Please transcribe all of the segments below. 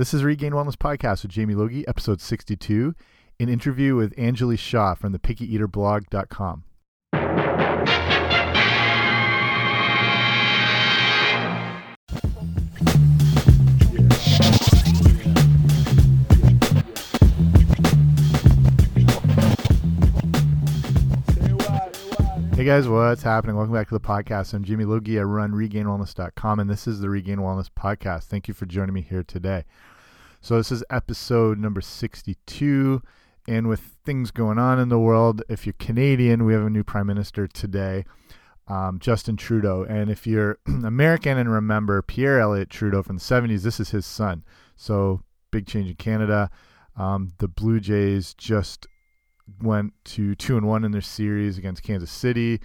This is Regain Wellness Podcast with Jamie Logie, episode 62, an interview with Anjali Shah from the pickyeaterblog.com. Hey guys, what's happening? Welcome back to the podcast. I'm Jamie Logie. I run regainwellness.com, and this is the Regain Wellness Podcast. Thank you for joining me here today. So, this is episode number 62. And with things going on in the world, if you're Canadian, we have a new prime minister today, um, Justin Trudeau. And if you're American and remember Pierre Elliott Trudeau from the 70s, this is his son. So, big change in Canada. Um, the Blue Jays just went to two and one in their series against Kansas City.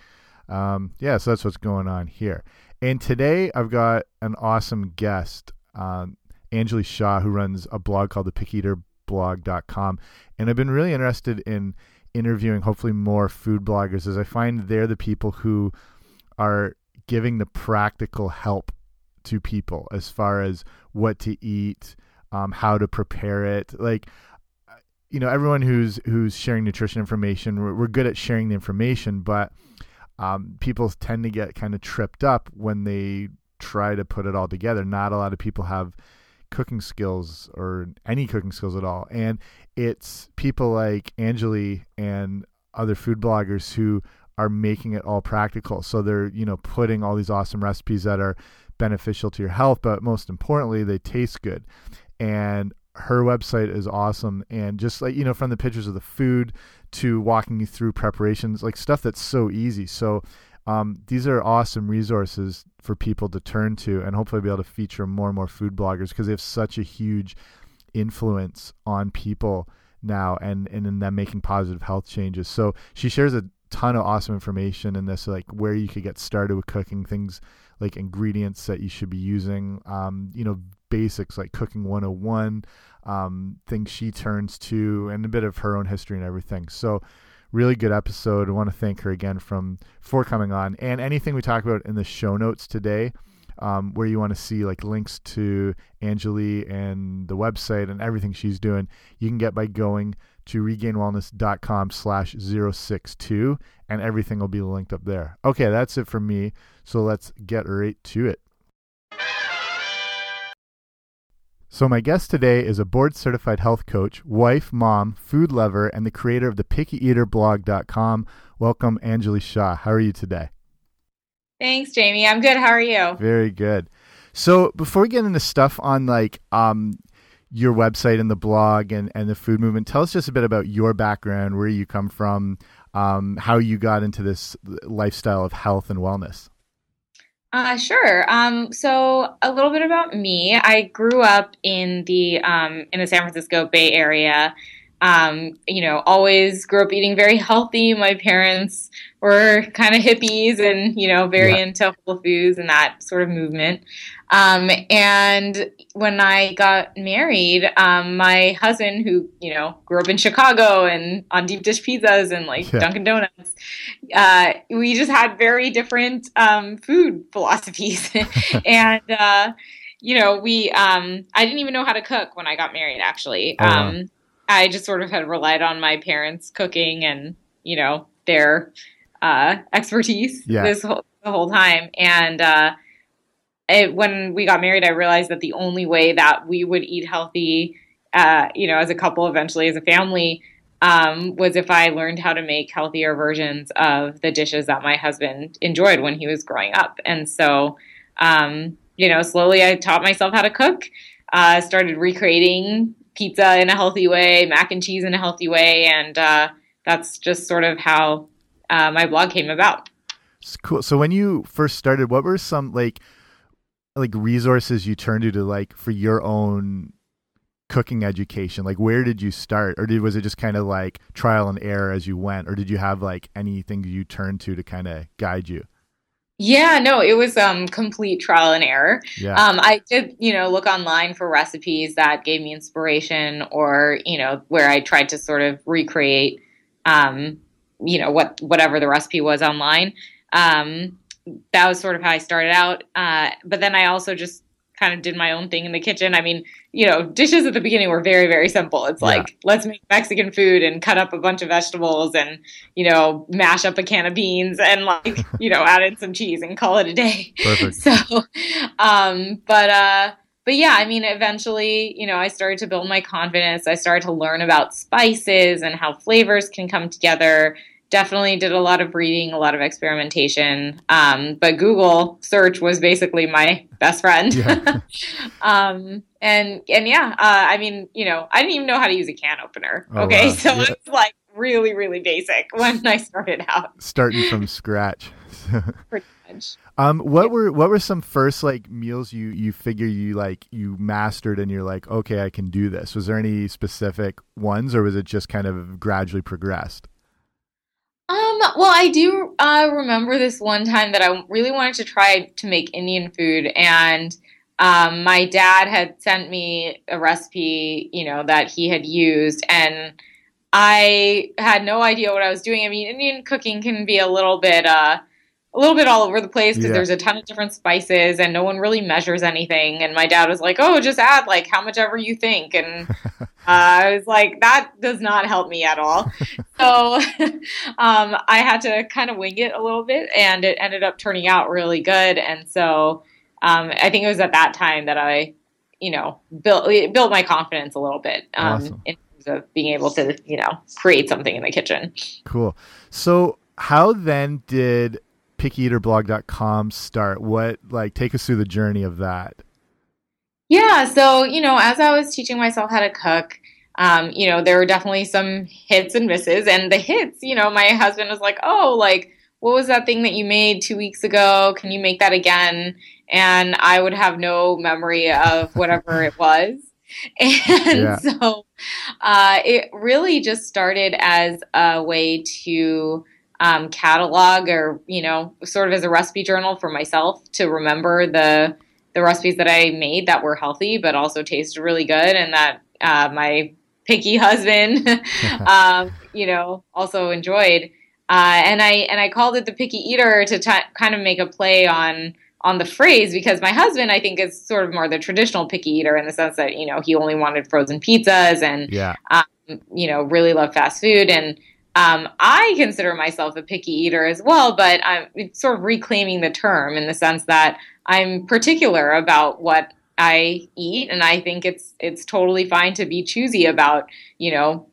Um, yeah, so that's what's going on here. And today I've got an awesome guest, um, Anjali Shah, who runs a blog called the pickyeaterblog.com. And I've been really interested in interviewing hopefully more food bloggers as I find they're the people who are giving the practical help to people as far as what to eat, um, how to prepare it. Like you know everyone who's who's sharing nutrition information we're, we're good at sharing the information but um, people tend to get kind of tripped up when they try to put it all together not a lot of people have cooking skills or any cooking skills at all. And it's people like Anjali and other food bloggers who are making it all practical. So they're you know putting all these awesome recipes that are beneficial to your health but most importantly they taste good. And her website is awesome. And just like you know from the pictures of the food to walking you through preparations like stuff that's so easy. So um, these are awesome resources for people to turn to and hopefully be able to feature more and more food bloggers because they have such a huge influence on people now and and in them making positive health changes. So she shares a ton of awesome information in this like where you could get started with cooking things like ingredients that you should be using um, you know basics like cooking 101 um, things she turns to and a bit of her own history and everything. So really good episode i want to thank her again from for coming on and anything we talk about in the show notes today um, where you want to see like links to Anjali and the website and everything she's doing, you can get by going to regainwellness.com slash 062 and everything will be linked up there. Okay, that's it from me. So let's get right to it. So, my guest today is a board certified health coach, wife, mom, food lover, and the creator of the pickyeaterblog.com. Welcome, Anjali Shah. How are you today? Thanks, Jamie. I'm good. How are you? Very good. So, before we get into stuff on like um, your website and the blog and, and the food movement, tell us just a bit about your background, where you come from, um, how you got into this lifestyle of health and wellness. Uh, sure. Um, so a little bit about me. I grew up in the um, in the San Francisco Bay Area. Um, you know, always grew up eating very healthy. My parents were kind of hippies and you know very yeah. into whole foods and that sort of movement. Um, and when I got married, um, my husband, who you know grew up in Chicago and on deep dish pizzas and like yeah. Dunkin' Donuts, uh, we just had very different um, food philosophies, and uh, you know we um, I didn't even know how to cook when I got married. Actually, oh, wow. Um, I just sort of had relied on my parents' cooking and you know their uh, expertise yeah. this whole, the whole time, and uh, it, when we got married, I realized that the only way that we would eat healthy, uh, you know, as a couple, eventually as a family, um, was if I learned how to make healthier versions of the dishes that my husband enjoyed when he was growing up. And so, um, you know, slowly I taught myself how to cook, uh, started recreating pizza in a healthy way, mac and cheese in a healthy way. And uh, that's just sort of how uh, my blog came about. Cool. So when you first started, what were some like like resources you turned to to like for your own cooking education? Like where did you start? Or did was it just kind of like trial and error as you went? Or did you have like anything you turned to to kind of guide you? Yeah no it was um complete trial and error. Yeah. um i did you know look online for recipes that gave me inspiration or you know where i tried to sort of recreate um you know what whatever the recipe was online. Um that was sort of how I started out. Uh, but then I also just kind of did my own thing in the kitchen. I mean, you know, dishes at the beginning were very, very simple. It's like, let's make Mexican food and cut up a bunch of vegetables and, you know, mash up a can of beans and like, you know, add in some cheese and call it a day. Perfect. So, um, but, uh, but yeah, I mean, eventually, you know, I started to build my confidence. I started to learn about spices and how flavors can come together definitely did a lot of reading, a lot of experimentation. Um, but Google search was basically my best friend. Yeah. um, and and yeah, uh, I mean, you know, I didn't even know how to use a can opener. Oh, okay, wow. so yeah. it's like really, really basic when I started out. Starting from scratch. Pretty much. Um, what were what were some first like meals you you figure you like you mastered and you're like okay I can do this? Was there any specific ones or was it just kind of gradually progressed? Um, well, I do uh, remember this one time that I really wanted to try to make Indian food, and um, my dad had sent me a recipe, you know, that he had used, and I had no idea what I was doing. I mean, Indian cooking can be a little bit, uh, a little bit all over the place because yeah. there's a ton of different spices, and no one really measures anything. And my dad was like, "Oh, just add like how much ever you think," and Uh, I was like, that does not help me at all. so um, I had to kind of wing it a little bit, and it ended up turning out really good. And so um, I think it was at that time that I, you know, built built my confidence a little bit um, awesome. in terms of being able to, you know, create something in the kitchen. Cool. So how then did pickyeaterblog.com start? What like take us through the journey of that? Yeah, so you know, as I was teaching myself how to cook, um, you know, there were definitely some hits and misses, and the hits, you know, my husband was like, "Oh, like what was that thing that you made two weeks ago? Can you make that again?" And I would have no memory of whatever it was. And yeah. so uh, it really just started as a way to um, catalog or, you know, sort of as a recipe journal for myself to remember the the recipes that I made that were healthy but also tasted really good and that uh, my picky husband, um, you know, also enjoyed. Uh, and I and I called it the picky eater to t- kind of make a play on on the phrase because my husband I think is sort of more the traditional picky eater in the sense that you know he only wanted frozen pizzas and yeah. um, you know really love fast food and um, I consider myself a picky eater as well, but I'm sort of reclaiming the term in the sense that I'm particular about what I eat, and I think it's it's totally fine to be choosy about you know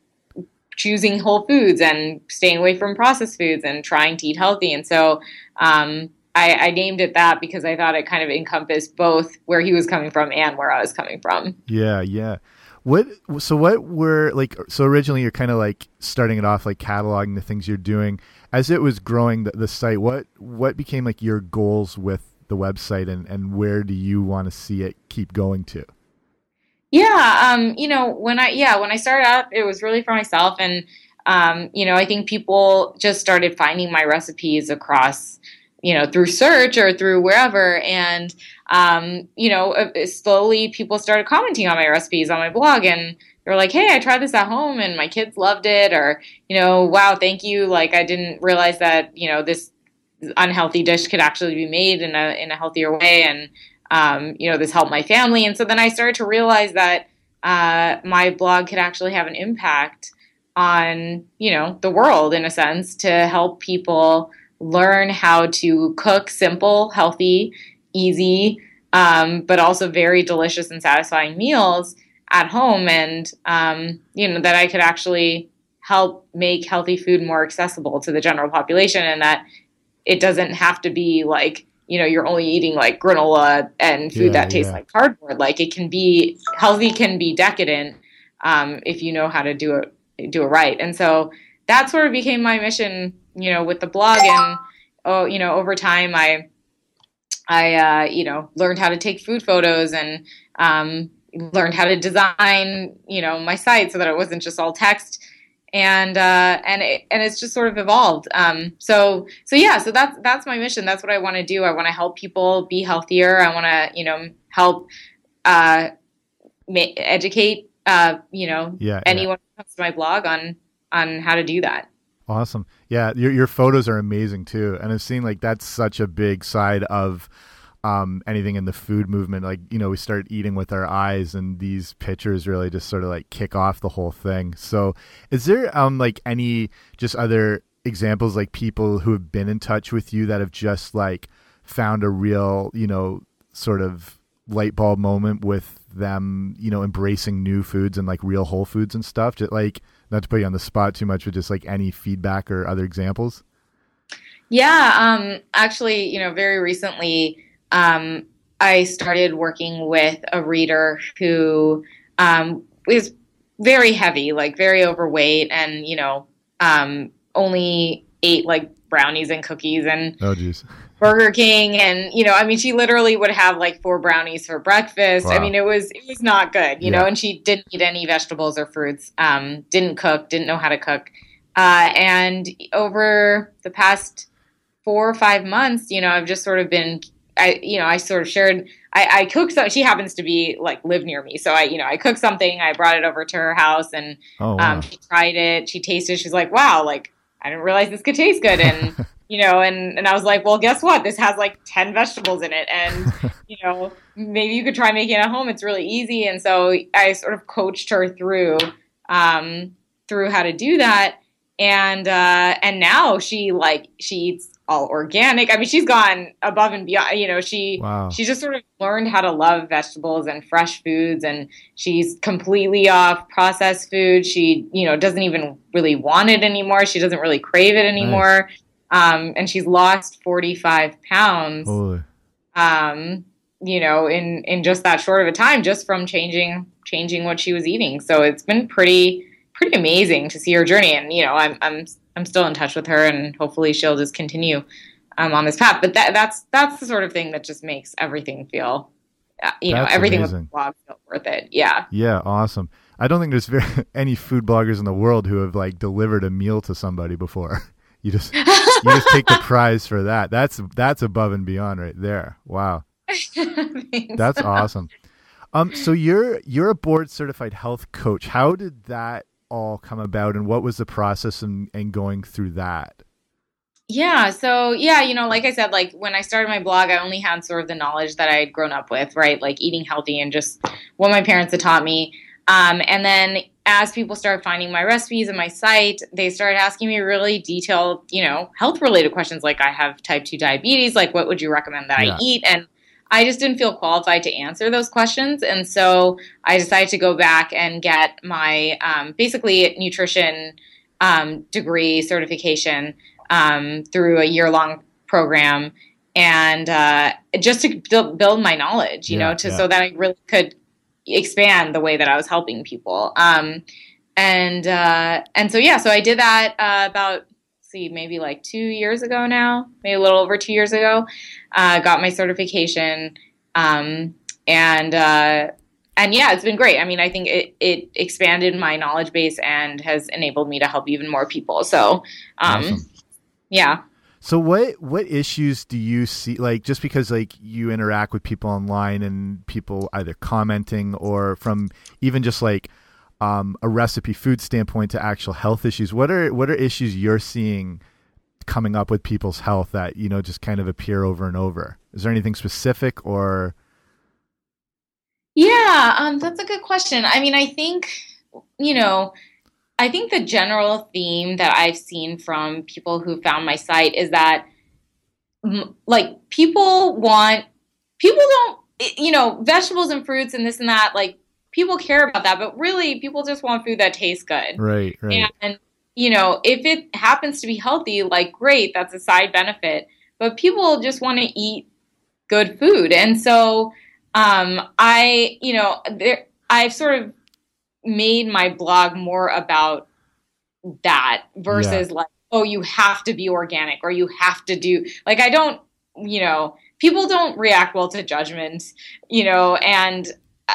choosing whole foods and staying away from processed foods and trying to eat healthy. And so um, I, I, named it that because I thought it kind of encompassed both where he was coming from and where I was coming from. Yeah, yeah. What so what were like so originally you're kind of like starting it off like cataloging the things you're doing as it was growing the, the site what what became like your goals with the website and, and where do you want to see it keep going to? Yeah, um, you know, when I yeah, when I started out, it was really for myself and um, you know, I think people just started finding my recipes across, you know, through search or through wherever. And um, you know, uh, slowly people started commenting on my recipes on my blog and they're like, "Hey, I tried this at home and my kids loved it," or you know, "Wow, thank you! Like, I didn't realize that you know this unhealthy dish could actually be made in a in a healthier way. And um, you know this helped my family. And so then i started to realize that uh, my blog could actually have an impact on you know the world in a sense to help people learn how to cook simple healthy easy um, but also very delicious and satisfying meals at home and um, you know that i could actually help make healthy food more accessible to the general population and that it doesn't have to be like you know you're only eating like granola and food yeah, that tastes yeah. like cardboard like it can be healthy can be decadent um, if you know how to do it do it right and so that sort of became my mission you know with the blog and oh you know over time i i uh, you know learned how to take food photos and um, learned how to design you know my site so that it wasn't just all text and uh, and it, and it's just sort of evolved. Um, so so yeah, so that's that's my mission. That's what I want to do. I want to help people be healthier. I want to you know help uh, ma- educate uh, you know yeah, anyone yeah. who comes to my blog on on how to do that. Awesome. Yeah, your your photos are amazing too, and I've seen like that's such a big side of um, anything in the food movement. Like, you know, we start eating with our eyes, and these pictures really just sort of like kick off the whole thing. So, is there um like any just other examples like people who have been in touch with you that have just like found a real, you know, sort of light bulb moment with them, you know, embracing new foods and like real whole foods and stuff? Just like not to put you on the spot too much, but just like any feedback or other examples. Yeah, um, actually, you know, very recently, um, I started working with a reader who um, is very heavy, like very overweight, and you know, um, only ate like brownies and cookies and oh, geez. Burger King, and you know, I mean, she literally would have like four brownies for breakfast. Wow. I mean, it was it was not good, you yeah. know. And she didn't eat any vegetables or fruits. Um, didn't cook, didn't know how to cook. Uh, and over the past four or five months, you know, I've just sort of been, I, you know, I sort of shared. I, I cooked so she happens to be like live near me, so I, you know, I cooked something. I brought it over to her house, and oh, wow. um, she tried it. She tasted. She's like, "Wow, like I didn't realize this could taste good." And you know, and, and I was like, well, guess what? This has like 10 vegetables in it. And, you know, maybe you could try making it at home. It's really easy. And so I sort of coached her through, um, through how to do that. And, uh, and now she like, she eats all organic. I mean, she's gone above and beyond, you know, she, wow. she just sort of learned how to love vegetables and fresh foods and she's completely off processed food. She, you know, doesn't even really want it anymore. She doesn't really crave it anymore. Nice um, and she's lost 45 pounds. Um, you know, in in just that short of a time, just from changing changing what she was eating. So it's been pretty pretty amazing to see her journey. And you know, I'm I'm I'm still in touch with her, and hopefully she'll just continue um, on this path. But that that's that's the sort of thing that just makes everything feel, uh, you that's know, everything amazing. with the blog feel worth it. Yeah. Yeah. Awesome. I don't think there's very, any food bloggers in the world who have like delivered a meal to somebody before. You just you just take the prize for that. That's that's above and beyond right there. Wow. that's awesome. Um so you're you're a board certified health coach. How did that all come about and what was the process and and going through that? Yeah, so yeah, you know, like I said, like when I started my blog, I only had sort of the knowledge that I had grown up with, right? Like eating healthy and just what my parents had taught me. Um, and then as people started finding my recipes and my site, they started asking me really detailed, you know, health related questions like I have type 2 diabetes, like what would you recommend that yeah. I eat? And I just didn't feel qualified to answer those questions. And so I decided to go back and get my um, basically nutrition um, degree certification um, through a year long program and uh, just to build my knowledge, you yeah, know, to yeah. so that I really could expand the way that I was helping people. Um, and uh, and so yeah, so I did that uh, about see maybe like two years ago now, maybe a little over two years ago. Uh, got my certification, um, and uh, and yeah, it's been great. I mean, I think it it expanded my knowledge base and has enabled me to help even more people. So, um, awesome. yeah. So what what issues do you see like just because like you interact with people online and people either commenting or from even just like um, a recipe food standpoint to actual health issues. What are what are issues you're seeing coming up with people's health that you know just kind of appear over and over? Is there anything specific or? Yeah um, that's a good question. I mean i think you know I think the general theme that I've seen from people who found my site is that like people want people don't you know vegetables and fruits and this and that like people care about that but really people just want food that tastes good. Right right. And you know if it happens to be healthy like great that's a side benefit but people just want to eat good food. And so um i you know there i've sort of made my blog more about that versus yeah. like oh you have to be organic or you have to do like i don't you know people don't react well to judgment you know and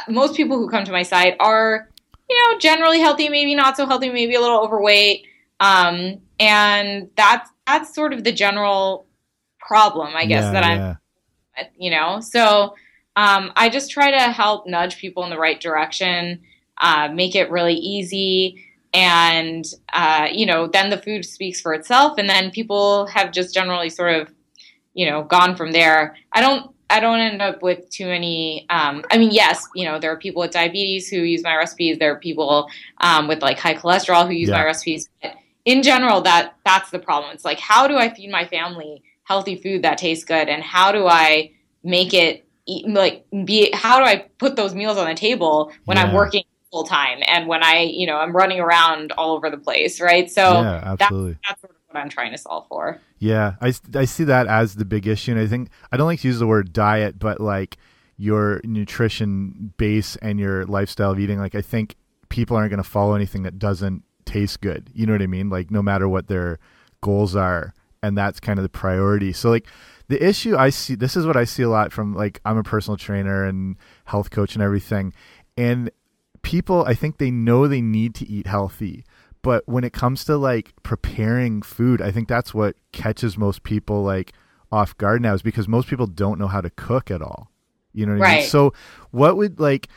most people who come to my site are you know generally healthy maybe not so healthy maybe a little overweight um, and that's that's sort of the general problem i guess yeah, that i'm yeah. you know so um, i just try to help nudge people in the right direction uh, make it really easy. And, uh, you know, then the food speaks for itself. And then people have just generally sort of, you know, gone from there. I don't, I don't end up with too many. Um, I mean, yes, you know, there are people with diabetes who use my recipes. There are people um, with like high cholesterol who use yeah. my recipes. But in general, that that's the problem. It's like, how do I feed my family healthy food that tastes good, and how do I make it like be? How do I put those meals on the table when yeah. I'm working full time and when I, you know, I'm running around all over the place, right? So yeah, absolutely. That, that's sort of I'm trying to solve for. Yeah, I, I see that as the big issue. And I think I don't like to use the word diet, but like your nutrition base and your lifestyle of eating, like I think people aren't going to follow anything that doesn't taste good. You know what I mean? Like no matter what their goals are, and that's kind of the priority. So like the issue I see, this is what I see a lot from like I'm a personal trainer and health coach and everything, and people I think they know they need to eat healthy but when it comes to like preparing food i think that's what catches most people like off guard now is because most people don't know how to cook at all you know what right. I mean? so what would like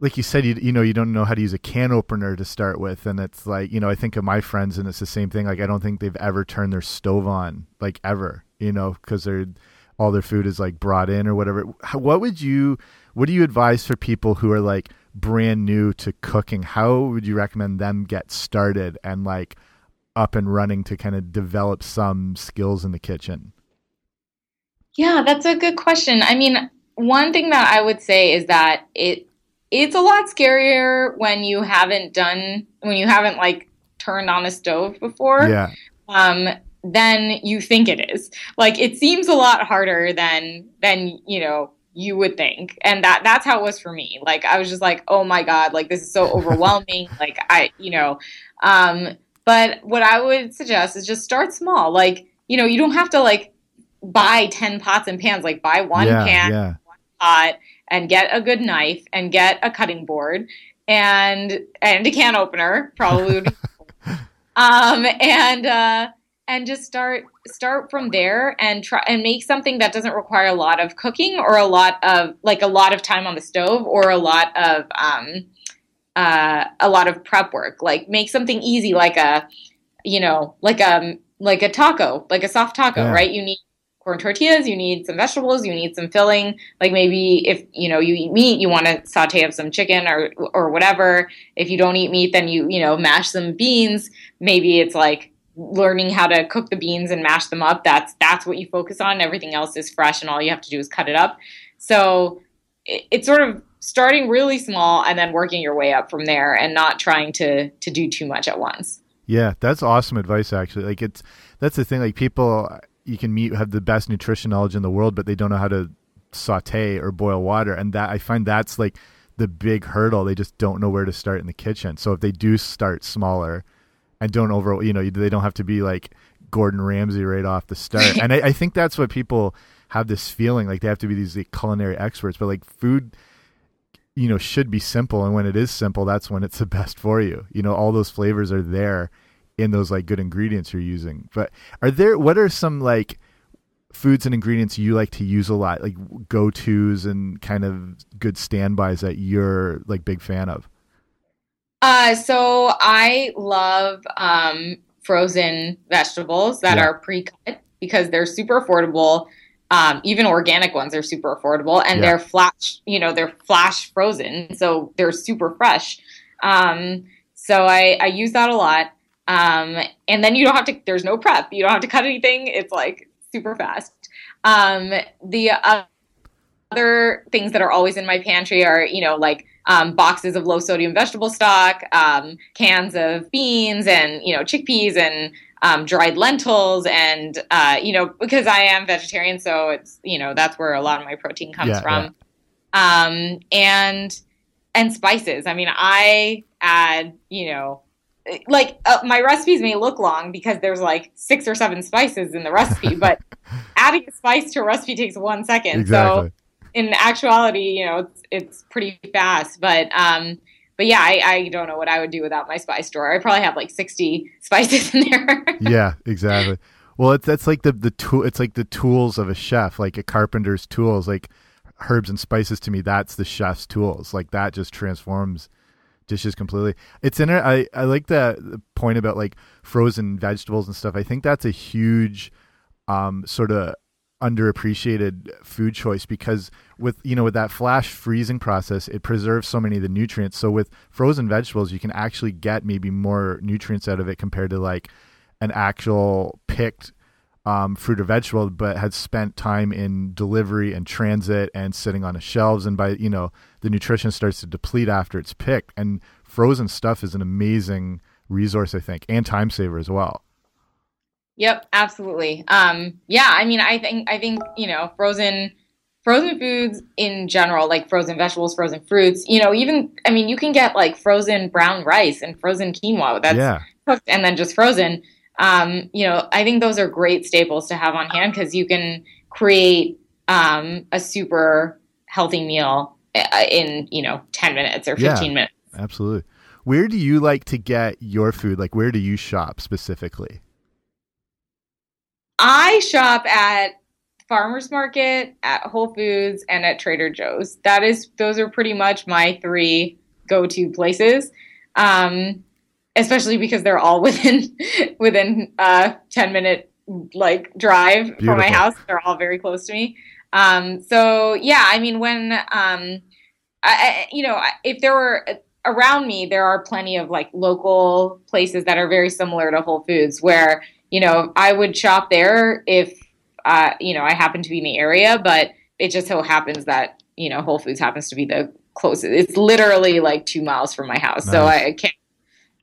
like you said you, you know you don't know how to use a can opener to start with and it's like you know i think of my friends and it's the same thing like i don't think they've ever turned their stove on like ever you know because they're all their food is like brought in or whatever what would you what do you advise for people who are like brand new to cooking, how would you recommend them get started and like up and running to kind of develop some skills in the kitchen? Yeah, that's a good question. I mean, one thing that I would say is that it it's a lot scarier when you haven't done when you haven't like turned on a stove before. Yeah. Um than you think it is. Like it seems a lot harder than than, you know, you would think. And that that's how it was for me. Like i was just like oh my god like this is so overwhelming. Like i you know um but what i would suggest is just start small. Like you know you don't have to like buy 10 pots and pans. Like buy one yeah, pan yeah. one pot and get a good knife and get a cutting board and and a can opener probably um and uh and just start start from there and try and make something that doesn't require a lot of cooking or a lot of like a lot of time on the stove or a lot of um, uh, a lot of prep work. Like make something easy, like a you know like a um, like a taco, like a soft taco, yeah. right? You need corn tortillas, you need some vegetables, you need some filling. Like maybe if you know you eat meat, you want to saute up some chicken or or whatever. If you don't eat meat, then you you know mash some beans. Maybe it's like learning how to cook the beans and mash them up that's that's what you focus on. Everything else is fresh and all you have to do is cut it up. So it, it's sort of starting really small and then working your way up from there and not trying to to do too much at once. Yeah that's awesome advice actually. Like it's that's the thing like people you can meet have the best nutrition knowledge in the world but they don't know how to saute or boil water. And that i find that's like the big hurdle. They just don't know where to start in the kitchen. So if they do start smaller and don't over you know they don't have to be like Gordon Ramsay right off the start. and I, I, think that's what people have this feeling like they have to be these like, culinary experts, but like food, you know, should be simple. And when it is simple, that's when it's the best for you. You know, all those flavors are there in those like good ingredients you're using. But are there what are some like foods and ingredients you like to use a lot, like go tos and kind of good standbys that you're like big fan of? Uh, so I love um, frozen vegetables that yeah. are pre-cut because they're super affordable. Um, even organic ones are super affordable, and yeah. they're flash. You know, they're flash frozen, so they're super fresh. Um, so I, I use that a lot. Um, and then you don't have to. There's no prep. You don't have to cut anything. It's like super fast. Um, the uh, other things that are always in my pantry are, you know, like um, boxes of low sodium vegetable stock, um, cans of beans, and you know chickpeas and um, dried lentils, and uh, you know because I am vegetarian, so it's you know that's where a lot of my protein comes yeah, from, yeah. Um, and and spices. I mean, I add you know like uh, my recipes may look long because there's like six or seven spices in the recipe, but adding a spice to a recipe takes one second. Exactly. So in actuality, you know, it's, it's pretty fast. But um, but yeah, I, I don't know what I would do without my spice drawer. I probably have like sixty spices in there. yeah, exactly. Well, it's that's like the the tool. It's like the tools of a chef, like a carpenter's tools, like herbs and spices. To me, that's the chef's tools. Like that just transforms dishes completely. It's in it. I I like the, the point about like frozen vegetables and stuff. I think that's a huge um sort of underappreciated food choice because with you know with that flash freezing process it preserves so many of the nutrients. So with frozen vegetables you can actually get maybe more nutrients out of it compared to like an actual picked um, fruit or vegetable but has spent time in delivery and transit and sitting on the shelves. And by you know the nutrition starts to deplete after it's picked. And frozen stuff is an amazing resource i think and time saver as well Yep, absolutely. Um, yeah, I mean, I think I think you know, frozen frozen foods in general, like frozen vegetables, frozen fruits. You know, even I mean, you can get like frozen brown rice and frozen quinoa that's yeah. cooked and then just frozen. Um, you know, I think those are great staples to have on hand because you can create um, a super healthy meal uh, in you know ten minutes or fifteen yeah, minutes. Absolutely. Where do you like to get your food? Like, where do you shop specifically? I shop at farmers market, at Whole Foods, and at Trader Joe's. That is, those are pretty much my three go-to places. Um, especially because they're all within within a ten minute like drive Beautiful. from my house. They're all very close to me. Um, so yeah, I mean, when um, I, you know, if there were around me, there are plenty of like local places that are very similar to Whole Foods where you know, I would shop there if, uh, you know, I happen to be in the area, but it just so happens that, you know, Whole Foods happens to be the closest. It's literally like two miles from my house. Nice. So I can't,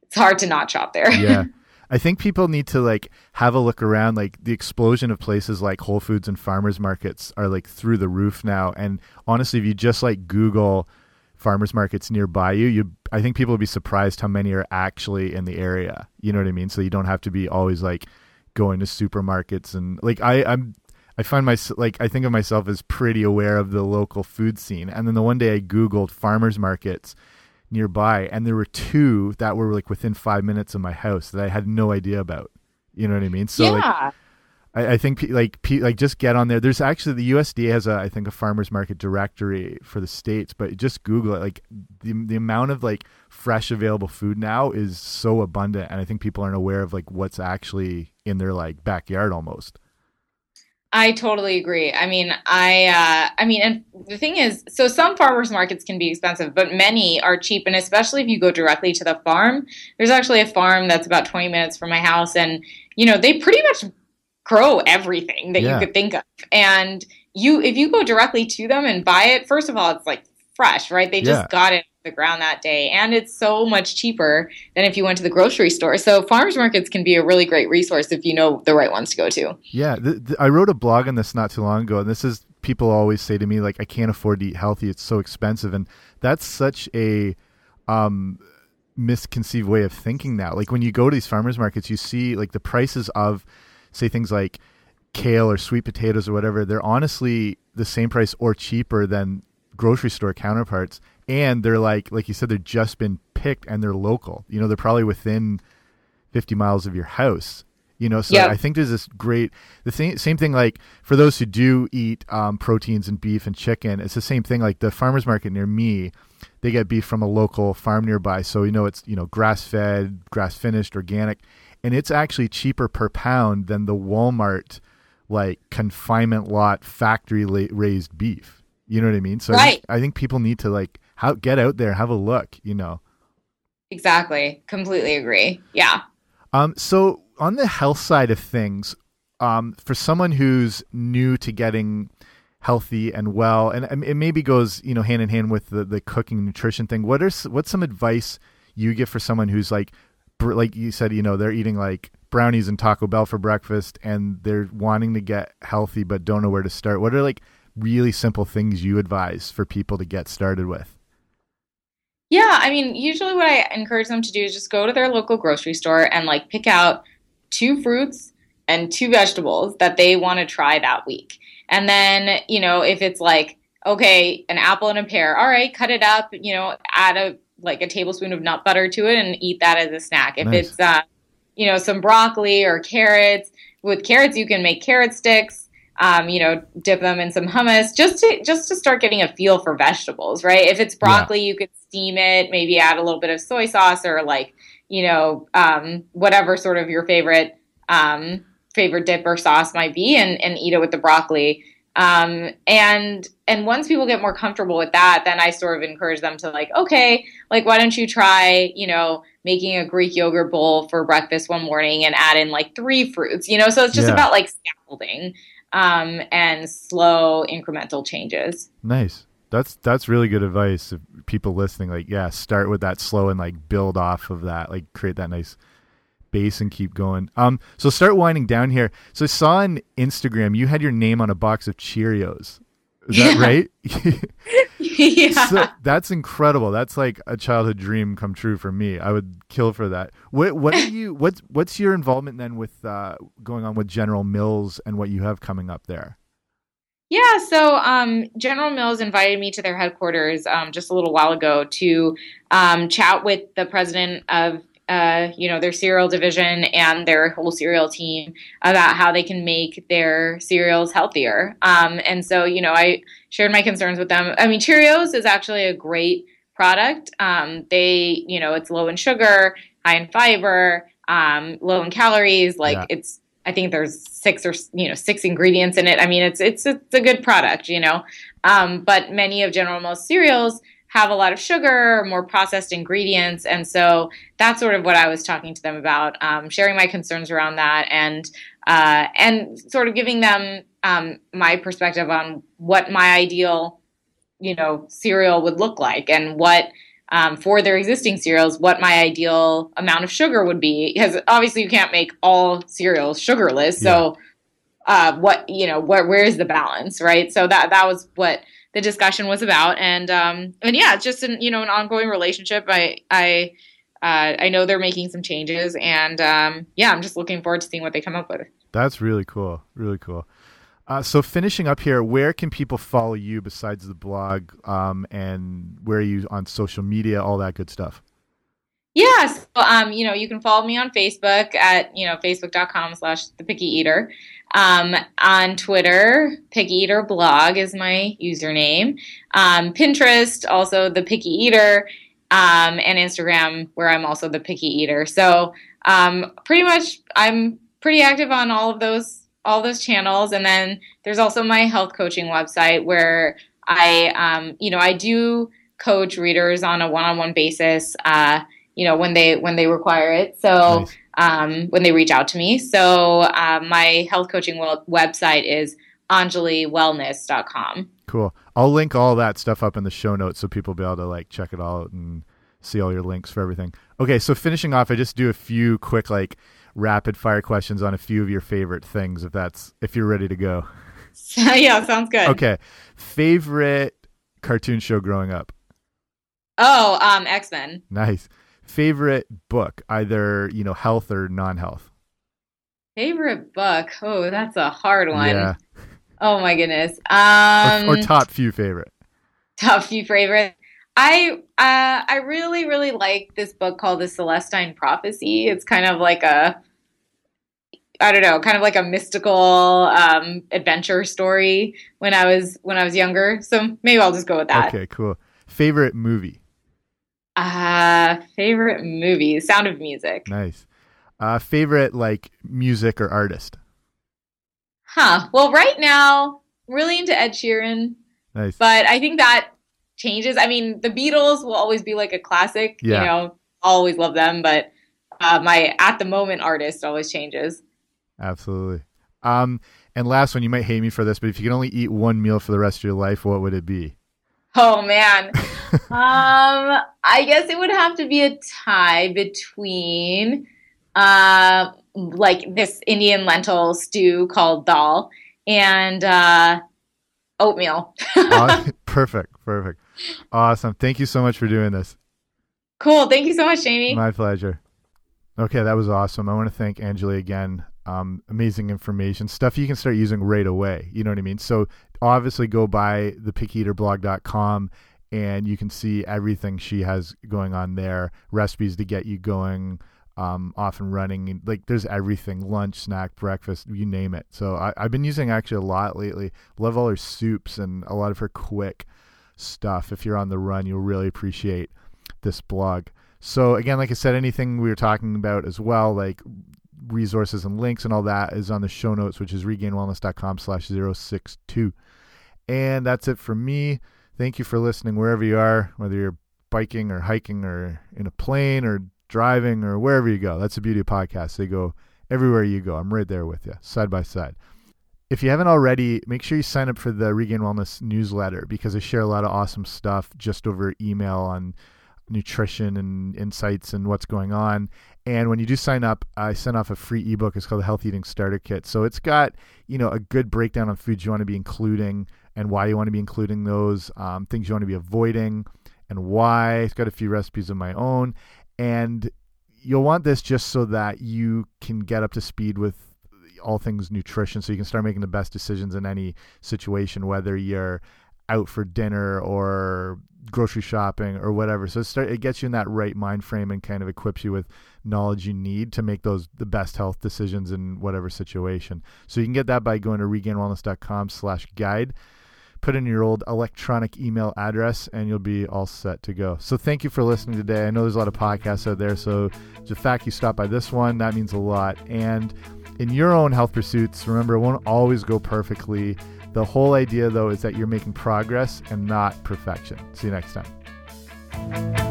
it's hard to not shop there. Yeah. I think people need to like have a look around. Like the explosion of places like Whole Foods and farmers markets are like through the roof now. And honestly, if you just like Google farmers markets nearby you, you I think people would be surprised how many are actually in the area. You know what I mean? So you don't have to be always like going to supermarkets and like I I'm I find my like I think of myself as pretty aware of the local food scene. And then the one day I googled farmers markets nearby and there were two that were like within 5 minutes of my house that I had no idea about. You know what I mean? So yeah. like I, I think like like just get on there. There's actually the USDA has a I think a farmers market directory for the states, but just Google it. Like the the amount of like fresh available food now is so abundant, and I think people aren't aware of like what's actually in their like backyard almost. I totally agree. I mean, I uh, I mean, and the thing is, so some farmers markets can be expensive, but many are cheap, and especially if you go directly to the farm. There's actually a farm that's about 20 minutes from my house, and you know they pretty much grow everything that yeah. you could think of. And you if you go directly to them and buy it, first of all, it's like fresh, right? They just yeah. got it the ground that day and it's so much cheaper than if you went to the grocery store so farmers markets can be a really great resource if you know the right ones to go to yeah the, the, i wrote a blog on this not too long ago and this is people always say to me like i can't afford to eat healthy it's so expensive and that's such a um misconceived way of thinking now like when you go to these farmers markets you see like the prices of say things like kale or sweet potatoes or whatever, they're honestly the same price or cheaper than grocery store counterparts. And they're like, like you said, they've just been picked and they're local. You know, they're probably within 50 miles of your house. You know, so yep. I think there's this great the same same thing like for those who do eat um, proteins and beef and chicken, it's the same thing. Like the farmers market near me, they get beef from a local farm nearby, so you know it's you know grass fed, grass finished, organic, and it's actually cheaper per pound than the Walmart like confinement lot factory raised beef. You know what I mean? So right. I, think, I think people need to like how get out there, have a look. You know. Exactly. Completely agree. Yeah. Um. So on the health side of things, um, for someone who's new to getting healthy and well, and it maybe goes you know hand in hand with the the cooking nutrition thing. What are what's some advice you give for someone who's like like you said, you know, they're eating like brownies and Taco Bell for breakfast and they're wanting to get healthy but don't know where to start. What are like really simple things you advise for people to get started with? Yeah, I mean, usually what I encourage them to do is just go to their local grocery store and like pick out two fruits and two vegetables that they want to try that week. And then, you know, if it's like, okay, an apple and a pear, all right, cut it up, you know, add a like a tablespoon of nut butter to it and eat that as a snack. If nice. it's uh, you know some broccoli or carrots, with carrots you can make carrot sticks. Um, you know, dip them in some hummus just to just to start getting a feel for vegetables, right? If it's broccoli, yeah. you could steam it, maybe add a little bit of soy sauce or like you know um, whatever sort of your favorite um, favorite dip or sauce might be and, and eat it with the broccoli. Um, and and once people get more comfortable with that, then I sort of encourage them to like, okay, like why don't you try, you know, making a Greek yogurt bowl for breakfast one morning and add in like three fruits, you know? So it's just yeah. about like scaffolding um, and slow incremental changes. Nice. That's that's really good advice. People listening, like, yeah, start with that slow and like build off of that, like create that nice base and keep going. Um, so start winding down here. So I saw on Instagram you had your name on a box of Cheerios. Is that yeah. right? yeah. So that's incredible. That's like a childhood dream come true for me. I would kill for that. What what are you what's what's your involvement then with uh, going on with General Mills and what you have coming up there? Yeah, so um, General Mills invited me to their headquarters um, just a little while ago to um, chat with the president of uh, you know, their cereal division and their whole cereal team about how they can make their cereals healthier. Um, and so, you know, I shared my concerns with them. I mean, Cheerios is actually a great product. Um, they, you know, it's low in sugar, high in fiber, um, low in calories. Like yeah. it's, I think there's six or you know six ingredients in it. I mean, it's it's it's a good product, you know. Um, but many of General Mills cereals have a lot of sugar, more processed ingredients. And so that's sort of what I was talking to them about, um, sharing my concerns around that and, uh, and sort of giving them um, my perspective on what my ideal, you know, cereal would look like and what, um, for their existing cereals, what my ideal amount of sugar would be. Because obviously you can't make all cereals sugarless. So, uh, what, you know, where, where is the balance, right? So that, that was what, the discussion was about. And um, and yeah, it's just an you know an ongoing relationship. I I uh, I know they're making some changes, and um, yeah, I'm just looking forward to seeing what they come up with. That's really cool. Really cool. Uh, so finishing up here, where can people follow you besides the blog, um, and where are you on social media, all that good stuff? Yes, yeah, so, um, you know, you can follow me on Facebook at you know facebook.com slash the picky eater. Um, on Twitter, Picky Eater Blog is my username. Um, Pinterest, also the Picky Eater, um, and Instagram, where I'm also the Picky Eater. So um, pretty much, I'm pretty active on all of those all those channels. And then there's also my health coaching website where I, um, you know, I do coach readers on a one-on-one basis. Uh, you know, when they when they require it. So. Nice um, when they reach out to me. So uh, my health coaching website is anjaliwellness.com. Cool. I'll link all that stuff up in the show notes so people will be able to like check it all out and see all your links for everything. Okay, so finishing off, I just do a few quick like rapid fire questions on a few of your favorite things if that's if you're ready to go. yeah, sounds good. Okay. Favorite cartoon show growing up? Oh, um X-Men. Nice favorite book, either you know health or non-health. Favorite book? Oh, that's a hard one. Yeah. Oh my goodness. Um, or, or top few favorite. Top few favorite. I uh, I really really like this book called The Celestine Prophecy. It's kind of like a I don't know, kind of like a mystical um, adventure story when I was when I was younger. So maybe I'll just go with that. Okay, cool. Favorite movie? Uh, favorite movie, Sound of Music. Nice. Uh, favorite like music or artist? Huh. Well, right now, really into Ed Sheeran. Nice. But I think that changes. I mean, the Beatles will always be like a classic. Yeah. You know, always love them, but uh, my at the moment artist always changes. Absolutely. Um, and last one, you might hate me for this, but if you could only eat one meal for the rest of your life, what would it be? Oh man. um, I guess it would have to be a tie between uh, like this Indian lentil stew called dal and uh, oatmeal. perfect, perfect, awesome. Thank you so much for doing this. Cool. Thank you so much, Jamie. My pleasure. Okay, that was awesome. I want to thank Anjali again. Um, amazing information, stuff you can start using right away. You know what I mean? So obviously, go by the pickyeaterblog.com and you can see everything she has going on there. Recipes to get you going, um, off and running. Like there's everything: lunch, snack, breakfast, you name it. So I, have been using actually a lot lately. Love all her soups and a lot of her quick stuff. If you're on the run, you'll really appreciate this blog. So again, like I said, anything we were talking about as well, like resources and links and all that is on the show notes, which is regainedwellness.com slash 062. And that's it for me. Thank you for listening wherever you are, whether you're biking or hiking or in a plane or driving or wherever you go. That's the beauty of podcasts. They go everywhere you go. I'm right there with you, side by side. If you haven't already, make sure you sign up for the Regain Wellness newsletter because I share a lot of awesome stuff just over email on nutrition and insights and what's going on. And when you do sign up, I send off a free ebook. It's called the Health Eating Starter Kit. So it's got you know a good breakdown on foods you want to be including and why you want to be including those, um, things you want to be avoiding, and why. It's got a few recipes of my own, and you'll want this just so that you can get up to speed with all things nutrition, so you can start making the best decisions in any situation, whether you're out for dinner or grocery shopping or whatever. So it, start, it gets you in that right mind frame and kind of equips you with knowledge you need to make those the best health decisions in whatever situation. So you can get that by going to regainedwellness.com slash guide. Put in your old electronic email address and you'll be all set to go. So thank you for listening today. I know there's a lot of podcasts out there, so the fact you stopped by this one, that means a lot. And in your own health pursuits, remember it won't always go perfectly. The whole idea, though, is that you're making progress and not perfection. See you next time.